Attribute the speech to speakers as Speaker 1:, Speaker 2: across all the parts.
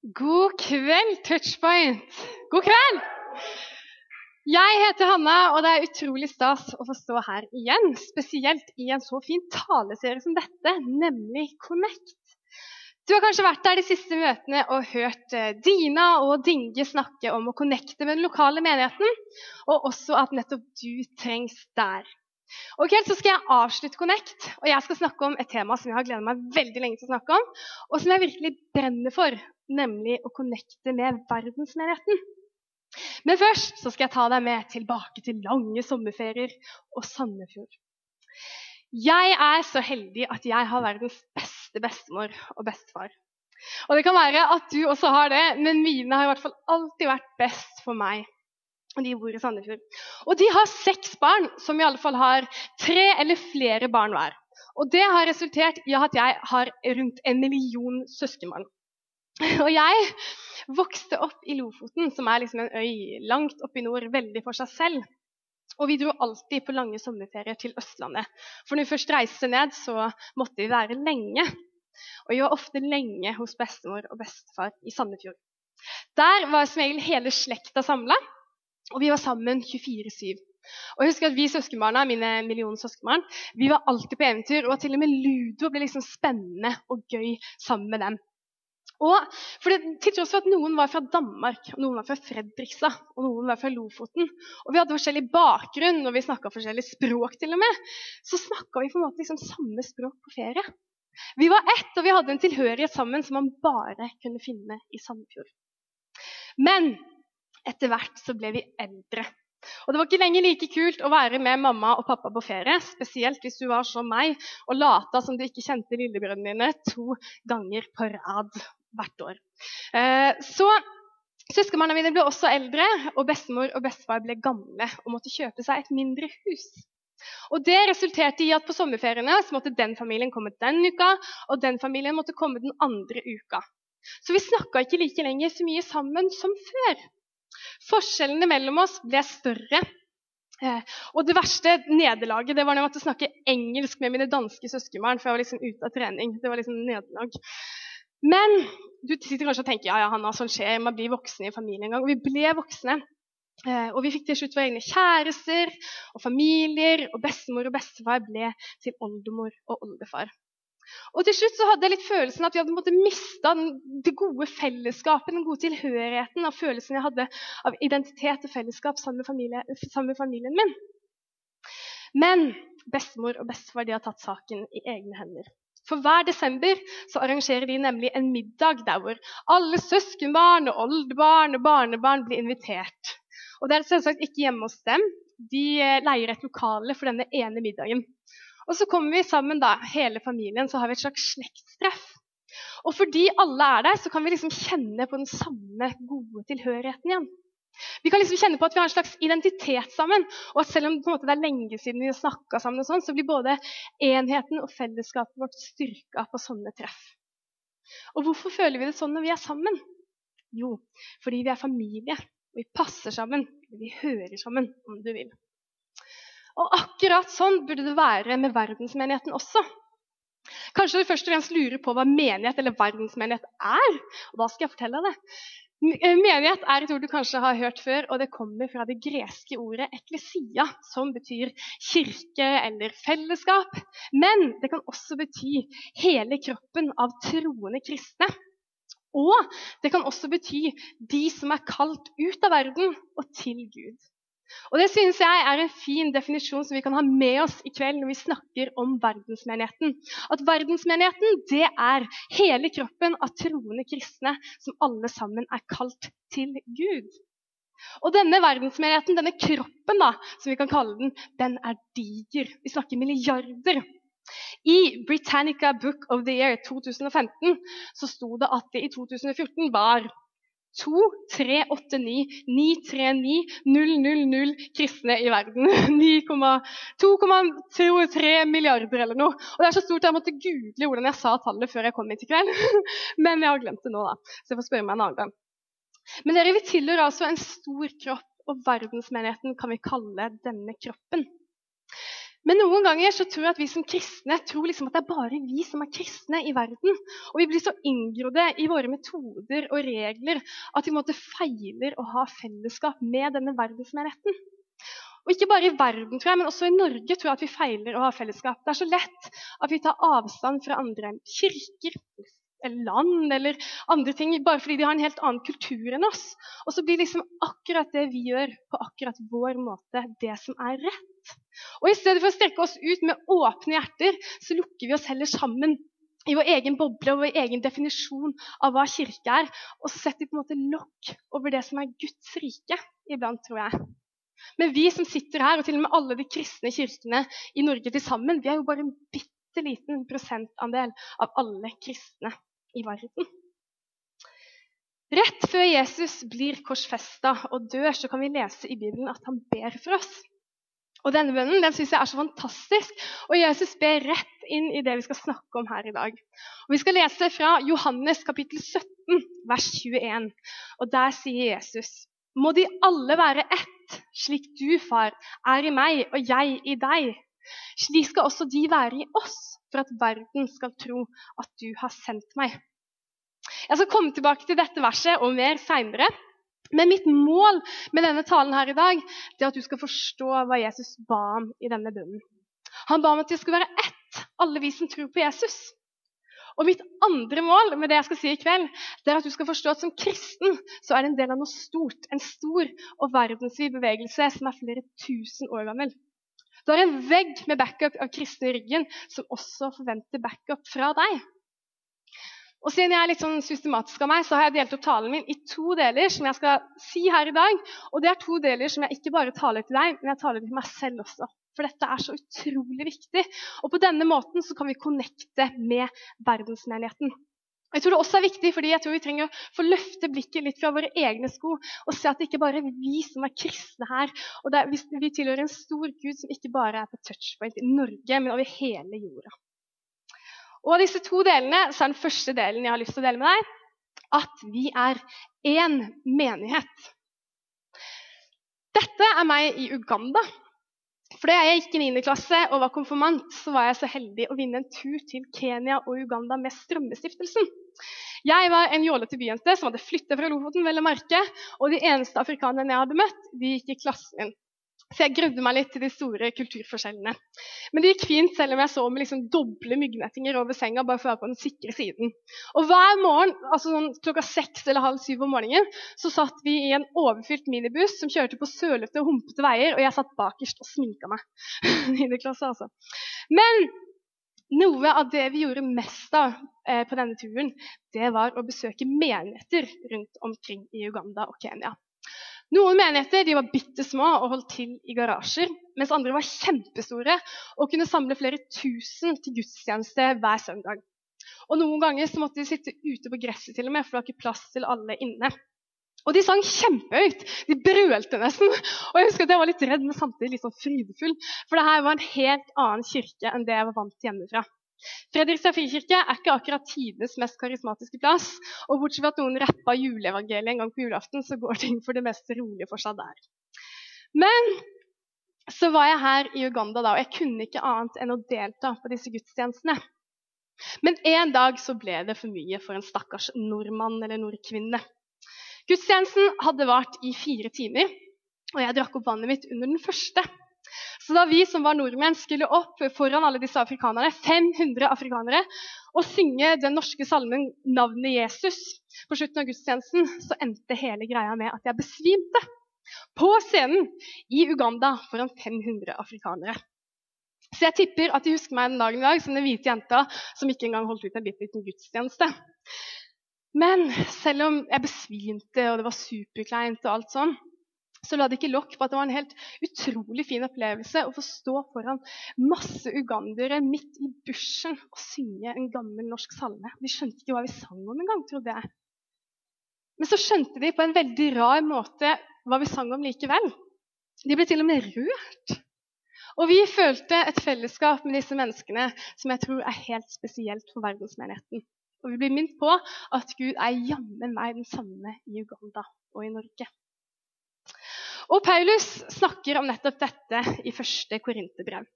Speaker 1: God kveld, Touchpoint. God kveld! Jeg heter Hanna, og det er utrolig stas å få stå her igjen. Spesielt i en så fin taleserie som dette, nemlig Connect. Du har kanskje vært der de siste møtene og hørt eh, Dina og Dinge snakke om å connecte med den lokale menigheten, og også at nettopp du trengs der. Ok, Så skal jeg avslutte Connect, og jeg skal snakke om et tema som jeg har gledet meg veldig lenge til å snakke om, og som jeg virkelig brenner for, nemlig å connecte med verdensmenigheten. Men først så skal jeg ta deg med tilbake til lange sommerferier og Sandefjord. Jeg er så heldig at jeg har verdens beste bestemor og bestefar. Og Det kan være at du også har det, men mine har i hvert fall alltid vært best for meg. Og De bor i Sandefjord. Og de har seks barn, som i alle fall har tre eller flere barn hver. Og Det har resultert i at jeg har rundt en million søskenbarn. Og jeg vokste opp i Lofoten, som er liksom en øy langt oppe i nord, veldig for seg selv. Og vi dro alltid på lange sommerferier til Østlandet. For når vi først reiste ned, så måtte vi være lenge. Og vi var ofte lenge hos bestemor og bestefar i Sandefjord. Der var som regel hele slekta samla, og vi var sammen 24-7. Og jeg husker at Vi søskenbarna, mine million søskenbarn, vi var alltid på eventyr. Og til og med ludo ble liksom spennende og gøy sammen med dem. Og for det, Til tross for at noen var fra Danmark, og noen var fra Fredrikstad og noen var fra Lofoten, og vi hadde forskjellig bakgrunn og vi snakka forskjellig språk, til og med, så snakka vi på en måte liksom samme språk på ferie. Vi var ett, og vi hadde en tilhørighet sammen som man bare kunne finne i Sandefjord. Men etter hvert så ble vi eldre. Og Det var ikke lenger like kult å være med mamma og pappa på ferie, spesielt hvis du var som meg og lata som du ikke kjente lillebrødrene dine to ganger på rad hvert år. Eh, så Søskenbarna mine ble også eldre, og bestemor og bestefar ble gamle og måtte kjøpe seg et mindre hus. Og Det resulterte i at på sommerferiene så måtte den familien komme den uka, og den familien måtte komme den andre uka. Så vi snakka ikke like lenger så mye sammen som før. Forskjellene mellom oss ble større. Eh, og det verste nederlaget det var når jeg måtte snakke engelsk med mine danske søskenbarn. For jeg var liksom ute av trening. Det var liksom nederlag. Men du sitter kanskje og tenker ja, ja, Hanna, sånn skjer, man blir voksen i familien en gang. Og vi ble voksne. Eh, og vi fikk til slutt våre egne kjærester og familier. Og bestemor og bestefar ble til oldemor og oldefar. Og til slutt så hadde jeg litt følelsen at vi hadde mista det gode fellesskapet, den gode tilhørigheten og følelsen jeg hadde av identitet og fellesskap sammen med, familie, sammen med familien min. Men bestemor og bestefar de har tatt saken i egne hender. For hver desember så arrangerer de nemlig en middag der hvor alle søskenbarn og oldebarn og barnebarn blir invitert. Og Det er selvsagt ikke hjemme hos dem. De eh, leier et lokale for denne ene middagen. Og Så kommer vi sammen, da, hele familien, så har vi et slags slektstreff. Og fordi alle er der, så kan vi liksom kjenne på den samme gode tilhørigheten igjen. Vi kan liksom kjenne på at vi har en slags identitet sammen. Og at selv om måte, det er lenge siden vi har snakka sammen, og sånn, så blir både enheten og fellesskapet vårt styrka på sånne treff. Og hvorfor føler vi det sånn når vi er sammen? Jo, fordi vi er familie. Og vi passer sammen. Vi hører sammen, om du vil. Og akkurat sånn burde det være med verdensmenigheten også. Kanskje du først og fremst lurer på hva menighet eller verdensmenighet er. Og da skal jeg fortelle det. Eh, menighet er et ord du kanskje har hørt før, og det kommer fra det greske ordet eklesia, som betyr kirke eller fellesskap. Men det kan også bety hele kroppen av troende kristne. Og det kan også bety de som er kalt ut av verden og til Gud. Og Det synes jeg er en fin definisjon som vi kan ha med oss i kveld når vi snakker om verdensmenigheten. At verdensmenigheten det er hele kroppen av troende kristne som alle sammen er kalt til Gud. Og denne verdensmenigheten, denne kroppen, da, som vi kan kalle den, den er diger. Vi snakker milliarder. I Britannica Book of the Year 2015 så sto det at det i 2014 var 2, 3, 8, 9, 9, 3, 9, 0, 0, 0 kristne i verden. 2,3 milliarder eller noe. Og Det er så stort jeg måtte google hvordan jeg sa tallet før jeg kom hit i kveld. Men jeg har glemt det nå, da. så jeg får spørre meg en annen gang. Men dere, vi tilhører altså en stor kropp, og verdensmenigheten kan vi kalle denne kroppen. Men noen ganger så tror jeg at vi som kristne tror liksom at det er bare vi som er kristne i verden. Og vi blir så inngrodde i våre metoder og regler at vi måtte feiler å ha fellesskap med denne verden som er retten. Og ikke bare i verden, tror jeg, men også i Norge tror jeg at vi feiler å ha fellesskap. Det er så lett at vi tar avstand fra andre kirker eller land eller andre ting bare fordi de har en helt annen kultur enn oss. Og så blir liksom akkurat det vi gjør på akkurat vår måte, det som er rett. Og i stedet for å strekke oss ut med åpne hjerter, så lukker vi oss heller sammen i vår egen boble og vår egen definisjon av hva kirke er. Og setter på en måte lokk over det som er Guds rike iblant, tror jeg. Men vi som sitter her, og til og med alle de kristne kirkene i Norge til sammen, vi er jo bare en bitte liten prosentandel av alle kristne i verden. Rett før Jesus blir korsfesta og dør, så kan vi lese i Bibelen at han ber for oss. Og Denne bønnen den synes jeg er så fantastisk, og Jesus ber rett inn i det vi skal snakke om her i dag. Og Vi skal lese fra Johannes kapittel 17, vers 21. Og Der sier Jesus.: Må de alle være ett, slik du, far, er i meg og jeg i deg. Slik skal også de være i oss, for at verden skal tro at du har sendt meg. Jeg skal komme tilbake til dette verset og mer seinere. Men mitt mål med denne talen her i dag det er at du skal forstå hva Jesus ba om i denne bunnen. Han ba om at det skulle være ett, alle vi som tror på Jesus. Og mitt andre mål med det jeg skal si i kveld, det er at du skal forstå at som kristen så er det en del av noe stort. En stor og verdensvid bevegelse som er flere tusen år gammel. Du har en vegg med backup av kristne i ryggen som også forventer backup fra deg. Og Siden jeg er litt sånn systematisk av meg, så har jeg delt opp talen min i to deler. som jeg skal si her i dag. Og det er to deler som jeg ikke bare taler til deg, men jeg taler til meg selv også. For dette er så utrolig viktig. Og på denne måten så kan vi connecte med verdensmenigheten. Jeg tror det også er viktig, fordi jeg tror vi trenger å få løfte blikket litt fra våre egne sko og se at det ikke bare er vi som er kristne her. og er, Vi tilhører en stor Gud som ikke bare er på touchpoint i Norge, men over hele jorda. Og av disse to delene så er den første delen jeg har lyst til å dele med deg, at vi er én menighet. Dette er meg i Uganda. For da jeg gikk i 9. klasse og var konfirmant, så var jeg så heldig å vinne en tur til Kenya og Uganda med Strømmestiftelsen. Jeg var en jålete byjente som hadde flyttet fra Lofoten, vel å merke, og de eneste afrikanerne jeg hadde møtt, de gikk i klassen min. Så jeg grudde meg litt til de store kulturforskjellene. Men det gikk fint selv om jeg så med liksom doble myggnettinger over senga. bare for å være på den sikre siden. Og Hver morgen altså sånn klokka seks eller halv syv om morgenen, så satt vi i en overfylt minibuss som kjørte på sølete og humpete veier, og jeg satt bakerst og sminka meg. klasse, altså. Men noe av det vi gjorde mest av eh, på denne turen, det var å besøke menigheter rundt omkring i Uganda og Kenya. Noen menigheter var bitte små og holdt til i garasjer, mens andre var kjempestore og kunne samle flere tusen til gudstjeneste hver søndag. Og Noen ganger måtte de sitte ute på gresset, til og med, for det var ikke plass til alle inne. Og de sang kjempehøyt. De brølte nesten. Og jeg husker at jeg var litt redd, men samtidig litt sånn frydefull. For det her var en helt annen kirke enn det jeg var vant til hjemmefra. Fredrikstad frikirke er ikke akkurat tidenes mest karismatiske plass. Og bortsett fra at noen rappa juleevangeliet en gang på julaften, så går ting for det meste rolig for seg der. Men så var jeg her i Uganda da, og jeg kunne ikke annet enn å delta på disse gudstjenestene. Men en dag så ble det for mye for en stakkars nordmann eller nordkvinne. Gudstjenesten hadde vart i fire timer, og jeg drakk opp vannet mitt under den første. Så da vi som var nordmenn skulle opp foran alle disse afrikanerne, 500 afrikanere, og synge den norske salmen 'Navnet Jesus' på slutten av gudstjenesten, så endte hele greia med at jeg besvimte på scenen i Uganda foran 500 afrikanere. Så jeg tipper at de husker meg den dagen i dag som den hvite jenta som ikke engang holdt ut en bitte liten gudstjeneste. Men selv om jeg besvimte, og det var superkleint, og alt sånn, så la det ikke lokk på at det var en helt utrolig fin opplevelse å få stå foran masse ugandere midt i bushen og synge en gammel norsk salme. De skjønte ikke hva vi sang om engang, trodde jeg. Men så skjønte de på en veldig rar måte hva vi sang om likevel. De ble til og med rørt. Og vi følte et fellesskap med disse menneskene som jeg tror er helt spesielt for verdensmenigheten. Og vi blir minnet på at Gud er jammen meg den samme i Uganda og i Norge. Og Paulus snakker om nettopp dette i første Korinterbrev.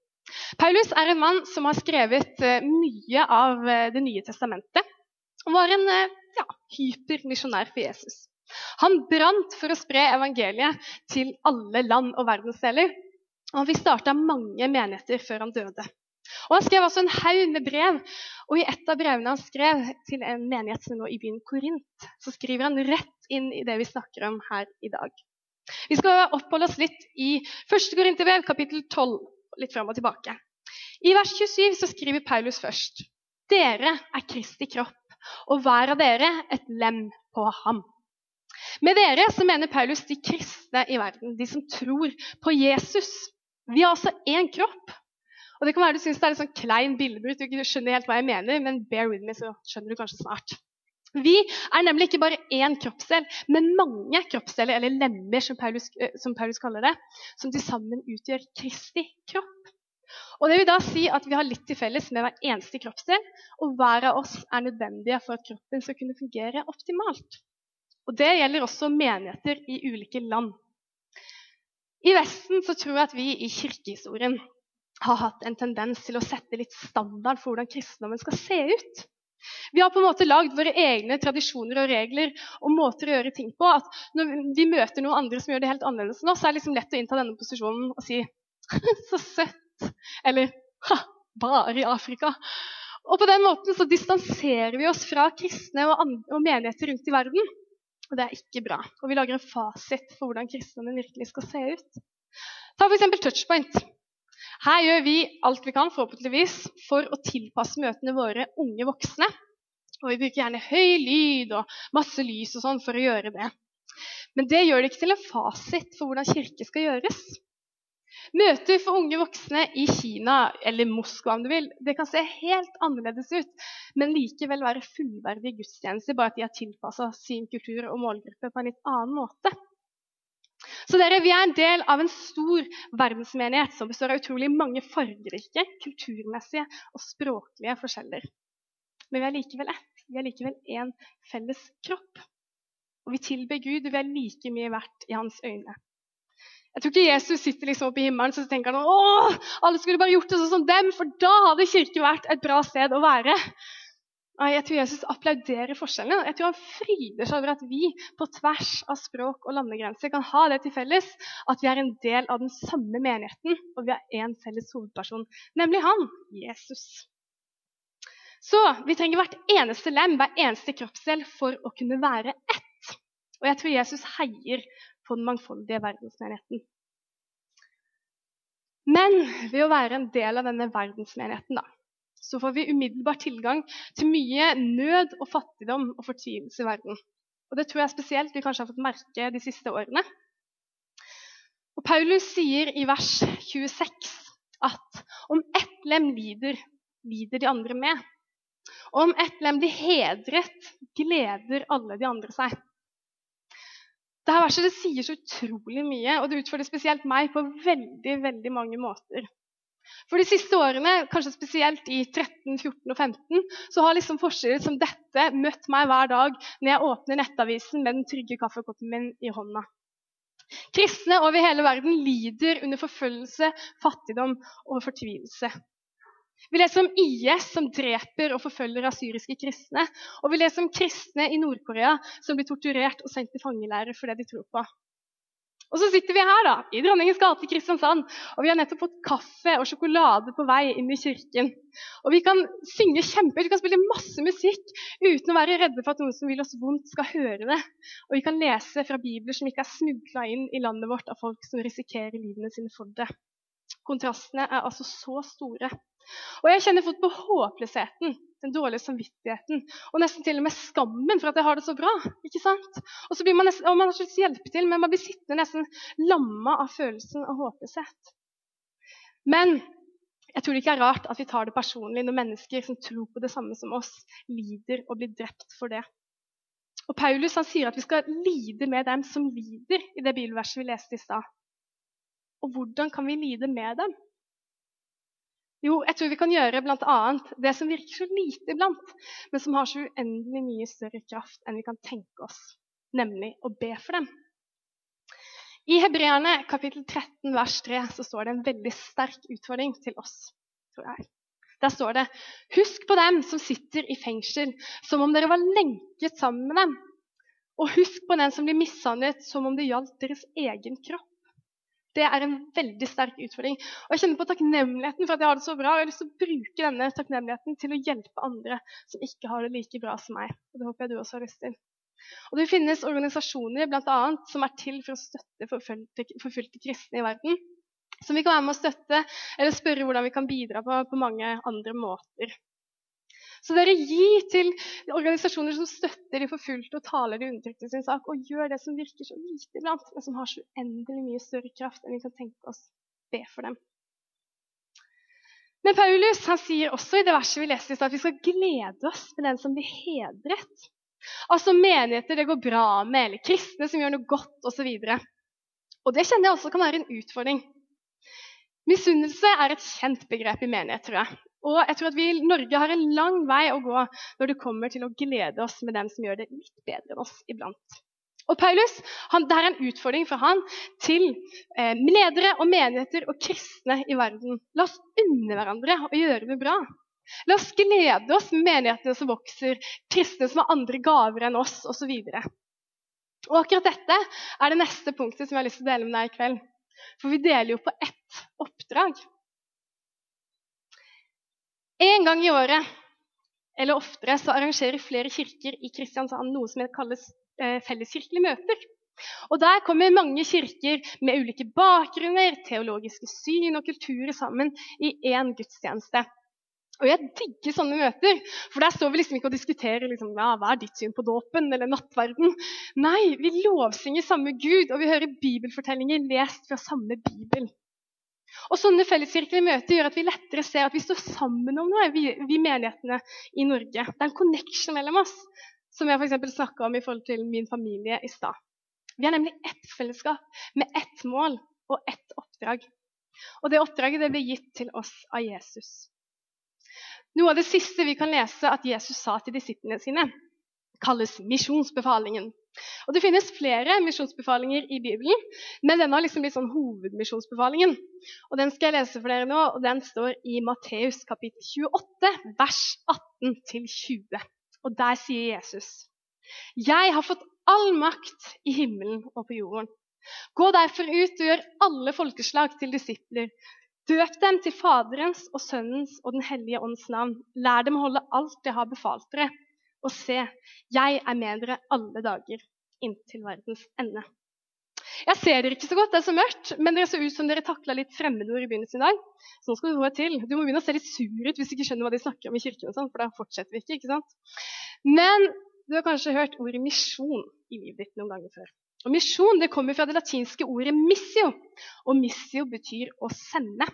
Speaker 1: Paulus er en mann som har skrevet eh, mye av eh, Det nye testamentet. Og var en eh, ja, hypermisjonær for Jesus. Han brant for å spre evangeliet til alle land og verdensdeler. Og han fikk starta mange menigheter før han døde. Og Han skrev også en haug med brev, og i et av brevene han skrev til en menighet som nå i byen Korint, så skriver han rett inn i det vi snakker om her i dag. Vi skal oppholde oss litt i 1. Korinterbrev, kapittel 12, litt fram og tilbake. I vers 27 så skriver Paulus først.: Dere er Kristi kropp, og hver av dere et lem på ham. Med dere så mener Paulus de kristne i verden, de som tror på Jesus. Vi har altså én kropp. Og det kan være du syns det er en sånn klein bildebruk, du ikke skjønner helt hva jeg mener, men bear with me, så skjønner du kanskje snart. Vi er nemlig ikke bare én kroppsdel, men mange kroppsdeler, eller lemmer, som Paulus, eh, som Paulus kaller det, som til sammen utgjør Kristi kropp. Og Det vil da si at vi har litt til felles med hver eneste kroppsdel, og hver av oss er nødvendige for at kroppen skal kunne fungere optimalt. Og Det gjelder også menigheter i ulike land. I Vesten så tror jeg at vi i kirkehistorien har hatt en tendens til å sette litt standard for hvordan kristendommen skal se ut. Vi har på en måte lagd våre egne tradisjoner og regler og måter å gjøre ting på. at Når vi møter noen andre som gjør det helt annerledes enn oss, så er det liksom lett å innta denne posisjonen og si 'så søtt', eller 'bare i Afrika'. Og På den måten så distanserer vi oss fra kristne og, og menigheter rundt i verden. Og det er ikke bra. Og vi lager en fasit for hvordan kristendommen virkelig skal se ut. Ta f.eks. touchpoint. Her gjør vi alt vi kan forhåpentligvis, for å tilpasse møtene våre unge voksne. Og vi bruker gjerne høy lyd og masse lys og sånn for å gjøre det. Men det gjør det ikke til en fasit for hvordan kirke skal gjøres. Møter for unge voksne i Kina eller Moskva om du vil, det kan se helt annerledes ut, men likevel være fullverdige gudstjenester, bare at de har tilpassa sin kultur og målgruppe på en litt annen måte. Så dere, Vi er en del av en stor verdensmenighet som består av utrolig mange fargerike, kulturmessige og språklige forskjeller. Men vi er likevel ett. Vi er likevel én felles kropp. Og vi tilber Gud, og vi er like mye verdt i hans øyne. Jeg tror ikke Jesus sitter liksom oppe i himmelen og tenker han, alle skulle bare gjort det sånn som dem, for da hadde kirke vært et bra sted å være. Jeg tror Jesus applauderer forskjellene. Jeg tror han fryder seg over at vi på tvers av språk og landegrenser kan ha det til felles at vi er en del av den samme menigheten, og vi har én felles hovedperson, nemlig han, Jesus. Så vi trenger hvert eneste lem, hver eneste kroppsdel, for å kunne være ett. Og jeg tror Jesus heier på den mangfoldige verdensmenigheten. Men ved å være en del av denne verdensmenigheten, da, så får vi umiddelbart tilgang til mye nød og fattigdom og fortvilelse i verden. Og Det tror jeg spesielt vi kanskje har fått merke de siste årene. Og Paulus sier i vers 26 at om ett lem lider, lider de andre med. Og om ett lem blir hedret, gleder alle de andre seg. Dette verset det sier så utrolig mye, og det utfordrer spesielt meg på veldig, veldig mange måter. For de siste årene, kanskje spesielt i 13, 14 og 15, så har liksom forskjeller som dette møtt meg hver dag når jeg åpner nettavisen med den trygge kaffekoppen min i hånda. Kristne over hele verden lider under forfølgelse, fattigdom og fortvilelse. Vi leser om IS som dreper og forfølger asyriske kristne. Og vi leser om kristne i Nord-Korea som blir torturert og sendt til fangeleirer for det de tror på. Og så sitter vi her da, i Dronningens gate i Kristiansand, og vi har nettopp fått kaffe og sjokolade på vei inn i kirken. Og vi kan synge kjempe, vi kan spille masse musikk uten å være redde for at noen som vil oss vondt, skal høre det. Og vi kan lese fra bibler som ikke er smugla inn i landet vårt av folk som risikerer livene sine for det. Kontrastene er altså så store. Og jeg kjenner fort på håpløsheten den dårlige samvittigheten og nesten til og med skammen for at jeg har det så bra. ikke sant? Og så blir Man nesten, og man har ikke hjelpe til, men man blir sittende nesten lamma av følelsen av håpløshet. Men jeg tror det ikke er rart at vi tar det personlig når mennesker som tror på det samme som oss, lider og blir drept for det. Og Paulus han sier at vi skal lide med dem som lider, i det bibelverset vi leste i stad. Og hvordan kan vi lide med dem? Jo, jeg tror vi kan gjøre bl.a. det som virker så lite iblant, men som har så uendelig mye større kraft enn vi kan tenke oss, nemlig å be for dem. I Hebreerne kapittel 13 vers 3 så står det en veldig sterk utfordring til oss. tror jeg. Der står det Husk på dem som sitter i fengsel, som om dere var lenket sammen med dem. Og husk på den som blir mishandlet, som om det gjaldt deres egen kropp. Det er en veldig sterk utfordring. Og Jeg kjenner på takknemligheten for at jeg har det så bra. og Jeg har lyst til å bruke denne takknemligheten til å hjelpe andre som ikke har det like bra som meg. Og Det håper jeg du også har lyst til. Og Det finnes organisasjoner blant annet, som er til for å støtte forfulgte, kristne i verden. Som vi kan være med å støtte eller spørre hvordan vi kan bidra på, på mange andre måter. Så dere gi til organisasjoner som støtter de forfulgte og taler de undertrykte sin sak, og gjør det som virker så lite iblant, men som har så uendelig mye større kraft enn vi kan tenke oss. Be for dem. Men Paulus han sier også i det verset vi leste i stad, at vi skal glede oss med den som blir hedret. Altså menigheter det går bra med, eller kristne som gjør noe godt osv. Og, og det kjenner jeg også kan være en utfordring. Misunnelse er et kjent begrep i menighet, tror jeg. Og jeg tror at vi i Norge har en lang vei å gå når det kommer til å glede oss med dem som gjør det litt bedre enn oss iblant. Og Paulus, han, Det er en utfordring fra han til eh, ledere og menigheter og kristne i verden. La oss unne hverandre og gjøre det bra. La oss glede oss med menighetene som vokser, kristne som har andre gaver enn oss osv. Og akkurat dette er det neste punktet som jeg har lyst til å dele med deg i kveld. For vi deler jo på ett oppdrag. En gang i året eller oftere så arrangerer flere kirker i Kristiansand noe som kalles eh, felleskirkelige møter. Og Der kommer mange kirker med ulike bakgrunner, teologiske syn og kulturer sammen i én gudstjeneste. Og jeg digger sånne møter, for der står vi liksom ikke og diskuterer liksom, ja, hva er ditt syn på dåpen eller nattverden. Nei, vi lovsynger samme Gud, og vi hører bibelfortellinger lest fra samme bibel. Og Sånne felleskirkelige møter gjør at vi lettere ser at vi står sammen om noe, vi, vi menighetene i Norge. Det er en connection mellom oss, som jeg for snakka om i forhold til min familie i stad. Vi er nemlig ett fellesskap med ett mål og ett oppdrag. Og det oppdraget det ble gitt til oss av Jesus. Noe av det siste vi kan lese at Jesus sa til disiplene sine, kalles misjonsbefalingen. Og Det finnes flere misjonsbefalinger i Bibelen, men denne har liksom blitt sånn hovedmisjonsbefalingen. Og Den skal jeg lese for dere nå, og den står i Matteus kapittel 28, vers 18-20. Og Der sier Jesus.: Jeg har fått all makt i himmelen og på jorden. Gå derfor ut og gjør alle folkeslag til disipler, Døp dem til Faderens og Sønnens og Den hellige ånds navn. Lær dem å holde alt jeg har befalt dere. Og se, jeg er med dere alle dager inntil verdens ende. Jeg ser dere ikke så godt, det er så mørkt, men dere ser ut som dere takla litt fremmedord i begynnelsen i dag. Så nå skal du få til. Du må begynne å se litt sur ut hvis du ikke skjønner hva de snakker om i kirken. og sånn, for da fortsetter vi ikke, ikke sant? Men du har kanskje hørt ordet misjon i livet ditt noen ganger før. Og Misjon det kommer fra det latinske ordet 'missio', og 'missio' betyr å sende.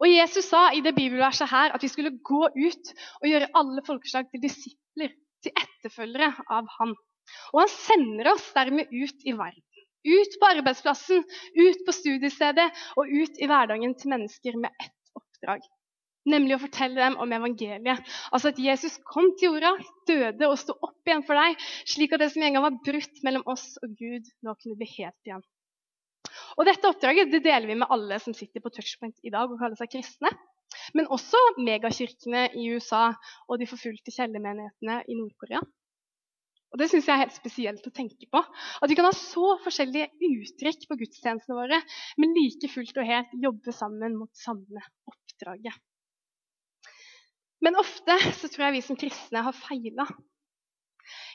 Speaker 1: Og Jesus sa i det bibelverset her at vi skulle gå ut og gjøre alle folkeslag til disipler, til etterfølgere av han. Og han sender oss dermed ut i verden. Ut på arbeidsplassen, ut på studiestedet og ut i hverdagen til mennesker med ett oppdrag. Nemlig å fortelle dem om evangeliet. Altså at Jesus kom til jorda, døde og sto opp igjen for deg, slik at det som en gang var brutt mellom oss og Gud, nå kunne bli helt igjen. Og Dette oppdraget det deler vi med alle som sitter på touchpoint i dag og kaller seg kristne. Men også megakirkene i USA og de forfulgte kjellermenighetene i Nord-Korea. Og Det syns jeg er helt spesielt å tenke på. At vi kan ha så forskjellige uttrykk på gudstjenestene våre, men like fullt og helt jobbe sammen mot samme oppdraget. Men ofte så tror jeg vi som kristne har feila.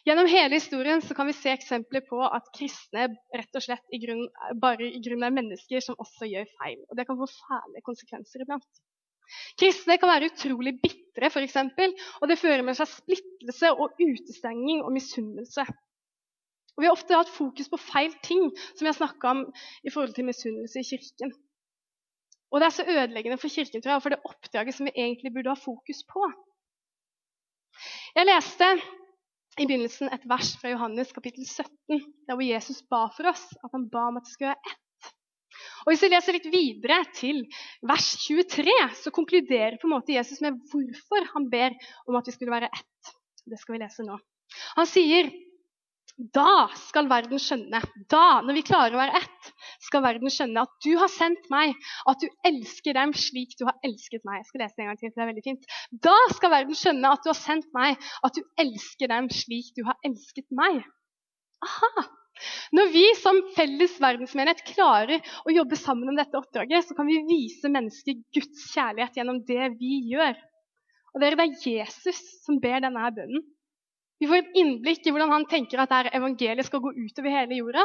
Speaker 1: Gjennom hele historien så kan vi se eksempler på at kristne rett og slett i grunn, bare i grunn er mennesker som også gjør feil. Og det kan få fæle konsekvenser iblant. Kristne kan være utrolig bitre, f.eks., og det fører med seg splittelse og utestenging og misunnelse. Og Vi har ofte hatt fokus på feil ting, som vi har snakka om i forhold til misunnelse i kirken. Og det er så ødeleggende for kirken tror jeg, for det oppdraget som vi egentlig burde ha fokus på. Jeg leste i begynnelsen et vers fra Johannes kapittel 17, der hvor Jesus ba for oss at han ba om at det skulle være ett. Og Hvis vi leser litt videre til vers 23, så konkluderer på en måte Jesus med hvorfor han ber om at vi skulle være ett. Det skal vi lese nå. Han sier da skal verden skjønne, da, når vi klarer å være ett, skal verden skjønne at du har sendt meg, at du elsker dem slik du har elsket meg. Jeg skal lese det en gang til, for det er veldig fint. Da skal verden skjønne at du har sendt meg, at du elsker dem slik du har elsket meg. Aha! Når vi som felles verdensmenighet klarer å jobbe sammen om dette oppdraget, så kan vi vise mennesker Guds kjærlighet gjennom det vi gjør. Og Det er Jesus som ber denne her bønnen. Vi får et innblikk i hvordan han tenker at der evangeliet skal gå utover hele jorda.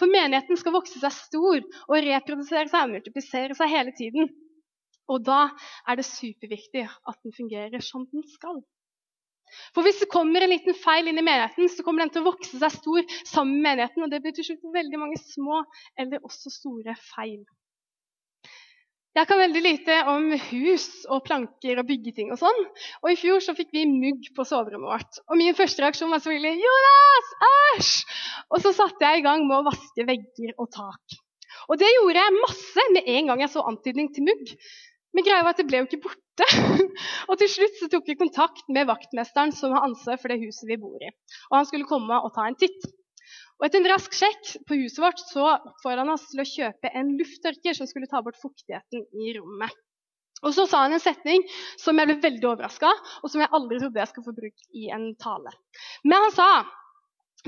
Speaker 1: For menigheten skal vokse seg stor og reprodusere seg og multiplisere seg hele tiden. Og da er det superviktig at den fungerer som den skal. For hvis det kommer en liten feil inn i menigheten, så kommer den til å vokse seg stor sammen med menigheten. Og det blir til slutt veldig mange små eller også store feil. Jeg kan veldig lite om hus og planker og byggeting og sånn. Og i fjor så fikk vi mugg på soverommet vårt. Og min første reaksjon var selvfølgelig 'Jonas! Æsj!' Og så satte jeg i gang med å vaske vegger og tak. Og det gjorde jeg masse med en gang jeg så antydning til mugg. Men greia var at det ble jo ikke borte. og til slutt så tok vi kontakt med vaktmesteren som har ansvar for det huset vi bor i. Og han skulle komme og ta en titt. Og Etter en rask sjekk på huset vårt så oppfordra han oss til å kjøpe en lufttørker som skulle ta bort fuktigheten i rommet. Og Så sa han en setning som jeg ble veldig overraska og som jeg aldri trodde jeg skulle få brukt i en tale. Men han sa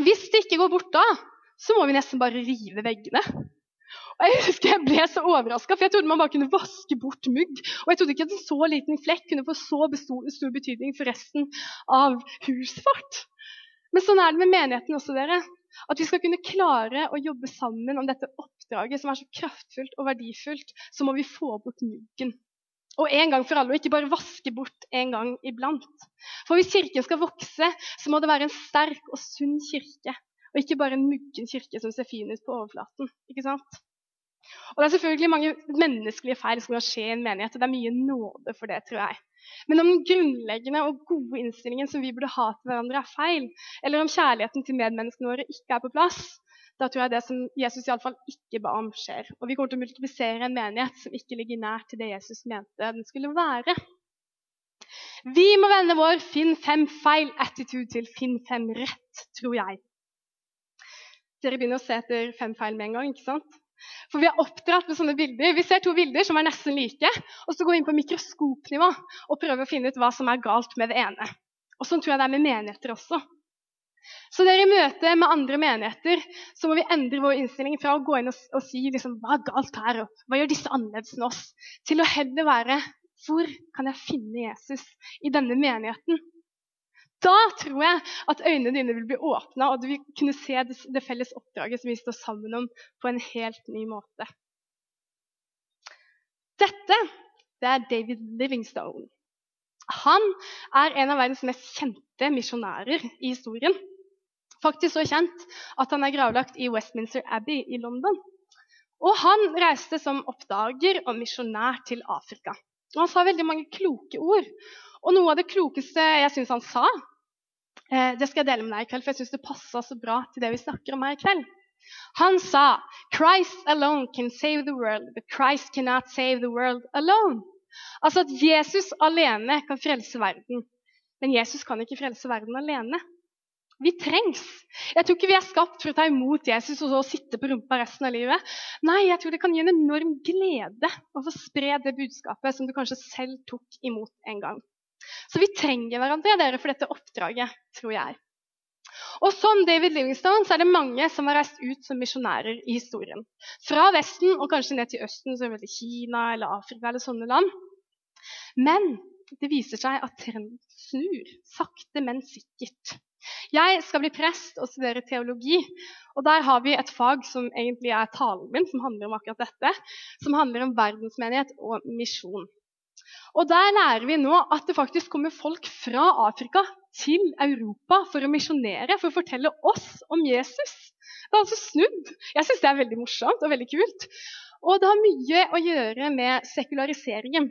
Speaker 1: hvis det ikke går bort da, så må vi nesten bare rive veggene. Og Jeg husker jeg ble så overraska, for jeg trodde man bare kunne vaske bort mugg. Og jeg trodde ikke at en så liten flekk kunne få så stor betydning for resten av huset vårt. Men sånn er det med menigheten også, dere. At vi skal kunne klare å jobbe sammen om dette oppdraget som er så kraftfullt og verdifullt, så må vi få bort muggen. Og en gang for alle, og ikke bare vaske bort en gang iblant. For hvis kirken skal vokse, så må det være en sterk og sunn kirke. Og ikke bare en muggen kirke som ser fin ut på overflaten. ikke sant? Og Det er selvfølgelig mange menneskelige feil som kan skje i en menighet, og det er mye nåde for det, tror jeg. Men om den grunnleggende og gode innstillingen som vi burde ha til hverandre, er feil, eller om kjærligheten til medmenneskene våre ikke er på plass, da tror jeg det som Jesus iallfall ikke ba om, skjer. Og vi kommer til å multiplisere en menighet som ikke ligger nær til det Jesus mente den skulle være. Vi må vende vår finn fem feil-attitude til finn fem rett, tror jeg. Dere begynner å se etter fem feil med en gang, ikke sant? For vi er oppdratt med sånne bilder. Vi ser to bilder som er nesten like, og så går vi inn på mikroskopnivå og prøver å finne ut hva som er galt med det ene. Og Sånn tror jeg det er med menigheter også. Så dere I møte med andre menigheter så må vi endre vår innstilling fra å gå inn og, og si liksom, hva er galt her, og hva gjør disse annerledes enn oss, til å heller være hvor kan jeg finne Jesus i denne menigheten? Da tror jeg at øynene dine vil bli åpna, og du vil kunne se det, felles oppdraget som vi står sammen om, på en helt ny måte. Dette det er David Livingstone. Han er en av verdens mest kjente misjonærer i historien. Faktisk så kjent at han er gravlagt i Westminster Abbey i London. Og Han reiste som oppdager og misjonær til Afrika. Og Han sa veldig mange kloke ord. Og Noe av det klokeste jeg syns han sa, det skal jeg dele med deg i kveld, for jeg syns det passer så bra til det vi snakker om her i kveld. Han sa Christ alone can save the world, but Christ cannot save the world alone. Altså at Jesus alene kan frelse verden, men Jesus kan ikke frelse verden alene. Vi trengs. Jeg tror ikke vi er skapt for å ta imot Jesus og så sitte på rumpa resten av livet. Nei, jeg tror det kan gi en enorm glede å få spre det budskapet som du kanskje selv tok imot en gang. Så vi trenger hverandre dere, for dette oppdraget, tror jeg. Og Som David Livingstone så er det mange som har reist ut som misjonærer i historien. Fra Vesten og kanskje ned til Østen, som Kina eller Afrika eller sånne land. Men det viser seg at trenden snur, sakte, men sikkert. Jeg skal bli prest og studere teologi. og Der har vi et fag som egentlig er talen min, som handler om akkurat dette. Som handler om verdensmenighet og misjon. Og Der lærer vi nå at det faktisk kommer folk fra Afrika til Europa for å misjonere, for å fortelle oss om Jesus. Det er altså snudd. Jeg syns det er veldig morsomt og veldig kult. Og det har mye å gjøre med sekulariseringen.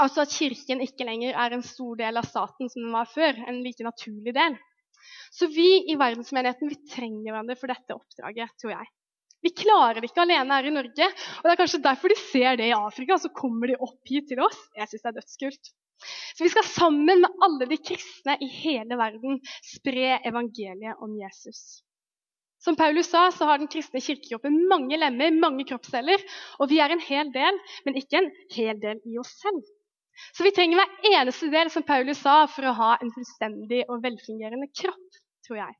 Speaker 1: Altså at Kirken ikke lenger er en stor del av staten som den var før. En like naturlig del. Så vi i verdensmenigheten vi trenger hverandre for dette oppdraget, tror jeg. Vi klarer det ikke alene her i Norge. og Det er kanskje derfor de ser det i Afrika, så kommer de opp hit til oss. Jeg syns det er dødskult. Så vi skal sammen med alle de kristne i hele verden spre evangeliet om Jesus. Som Paulus sa, så har den kristne kirkekroppen mange lemmer, mange kroppsceller. Og vi er en hel del, men ikke en hel del i oss selv. Så vi trenger hver eneste del, som Paulus sa, for å ha en fullstendig og velfungerende kropp, tror jeg.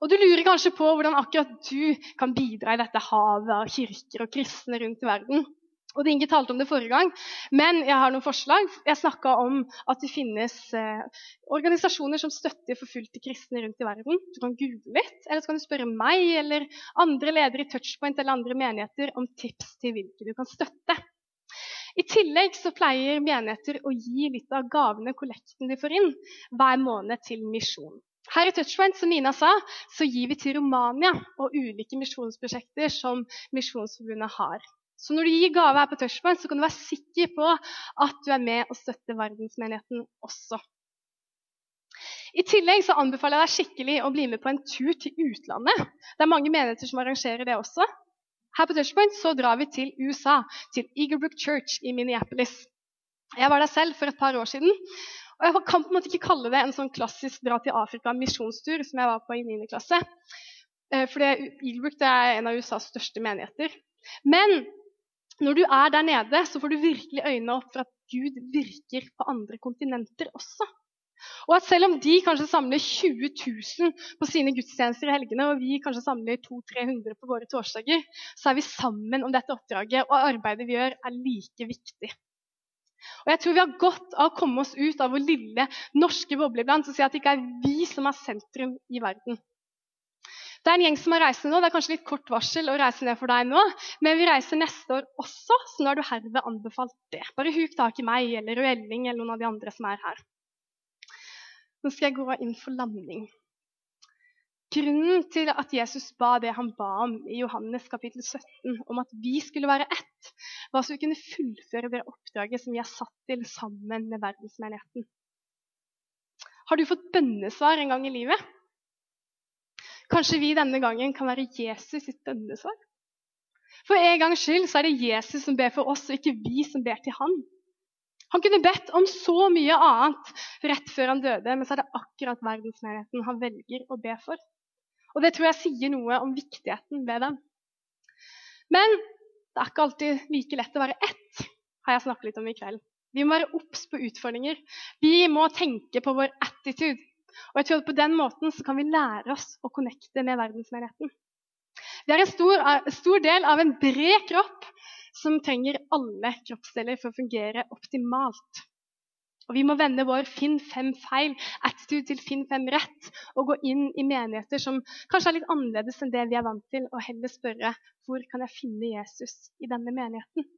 Speaker 1: Og Du lurer kanskje på hvordan akkurat du kan bidra i dette havet av kirker og kristne rundt i verden. Og det Inge talte om det forrige gang, men jeg har noen forslag. Jeg snakka om at det finnes eh, organisasjoner som støtter forfulgte kristne rundt i verden. Du kan google litt, eller så kan du spørre meg eller andre ledere i Touchpoint eller andre menigheter om tips til hvilke du kan støtte. I tillegg så pleier menigheter å gi litt av gavene kollekten de får inn, hver måned til misjon. Her i Touchpoint som Nina sa, så gir vi til Romania og ulike misjonsprosjekter som Misjonsforbundet har. Så når du gir gave her på Touchpoint, så kan du være sikker på at du er med og støtter verdensmenigheten også. I tillegg så anbefaler jeg deg skikkelig å bli med på en tur til utlandet. Det er mange menigheter som arrangerer det også. Her på Touchpoint så drar vi til USA, til Eagerbrook Church i Minneapolis. Jeg var der selv for et par år siden. Og Jeg kan på en måte ikke kalle det en sånn klassisk dra til Afrika misjonstur som jeg var på i 9. klasse. Eh, for Eaglebrook er en av USAs største menigheter. Men når du er der nede, så får du virkelig øynene opp for at Gud virker på andre kontinenter også. Og at selv om de kanskje samler 20 000 på sine gudstjenester i helgene, og vi kanskje samler 200-300 på våre torsdager, så er vi sammen om dette oppdraget, og arbeidet vi gjør, er like viktig. Og jeg tror vi har godt av å komme oss ut av vår lille norske boble iblant og si at det ikke er vi som er sentrum i verden. Det er en gjeng som har reist nå. Det er kanskje litt kort varsel å reise ned for deg nå, men vi reiser neste år også, så nå er du herved anbefalt det. Bare huk tak i meg eller Røelling eller noen av de andre som er her. Nå skal jeg gå inn for landing. Grunnen til at Jesus ba det han ba om i Johannes kapittel 17, om at vi skulle være ett, var så vi kunne fullføre det oppdraget som vi er satt til sammen med verdensmenigheten. Har du fått bønnesvar en gang i livet? Kanskje vi denne gangen kan være Jesus sitt bønnesvar? For en gangs skyld så er det Jesus som ber for oss, og ikke vi som ber til han. Han kunne bedt om så mye annet rett før han døde, men så er det akkurat verdensmenigheten han velger å be for. Og det tror jeg sier noe om viktigheten ved dem. Men det er ikke alltid like lett å være ett, har jeg snakket litt om i kveld. Vi må være obs på utfordringer. Vi må tenke på vår attitude. Og jeg tror at På den måten så kan vi lære oss å connecte med verdensmenigheten. Vi er en stor, stor del av en bred kropp som trenger alle kroppsdeler for å fungere optimalt. Og Vi må vende vår 'finn fem feil' attitude til 'finn fem rett' og gå inn i menigheter som kanskje er litt annerledes enn det vi er vant til, og heller spørre 'Hvor kan jeg finne Jesus i denne menigheten?'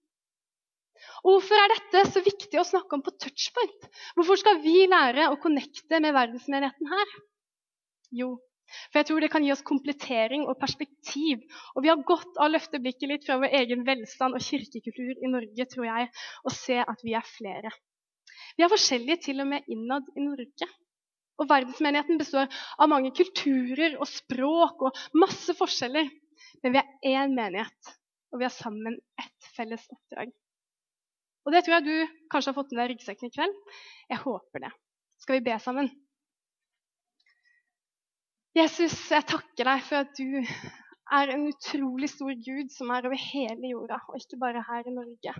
Speaker 1: Og Hvorfor er dette så viktig å snakke om på touchpoint? Hvorfor skal vi lære å connecte med verdensmenigheten her? Jo, for jeg tror det kan gi oss komplettering og perspektiv. Og vi har godt av å løfte blikket litt fra vår egen velstand og kirkekultur i Norge, tror jeg, og se at vi er flere. Vi er forskjellige til og med innad i Norge. Og verdensmenigheten består av mange kulturer og språk og masse forskjeller. Men vi er én menighet, og vi har sammen ett felles oppdrag. Og det tror jeg du kanskje har fått med deg ryggsekken i kveld. Jeg håper det. Skal vi be sammen? Jesus, jeg takker deg for at du er en utrolig stor Gud som er over hele jorda, og ikke bare her i Norge.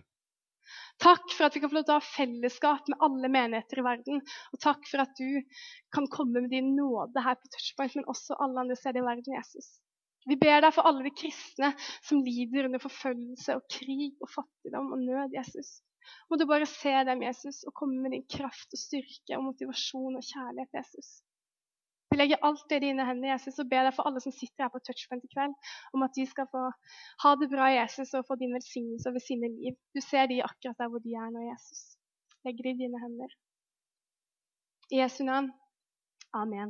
Speaker 1: Takk for at vi kan få lov til å ha fellesskap med alle menigheter i verden. Og takk for at du kan komme med din nåde her på Touchpoint, men også alle andre steder i verden, Jesus. Vi ber deg for alle de kristne som lider under forfølgelse og krig og fattigdom og nød, Jesus. Må du bare se dem, Jesus, og komme med din kraft og styrke og motivasjon og kjærlighet, Jesus. Vi legger alt det i dine hender, Jesus, og ber deg for alle som sitter her på Touchpoint i kveld, om at de skal få ha det bra, Jesus, og få din velsignelse over sine liv. Du ser de akkurat der hvor de er nå, Jesus. Legger det i dine hender. I Jesu navn. Amen.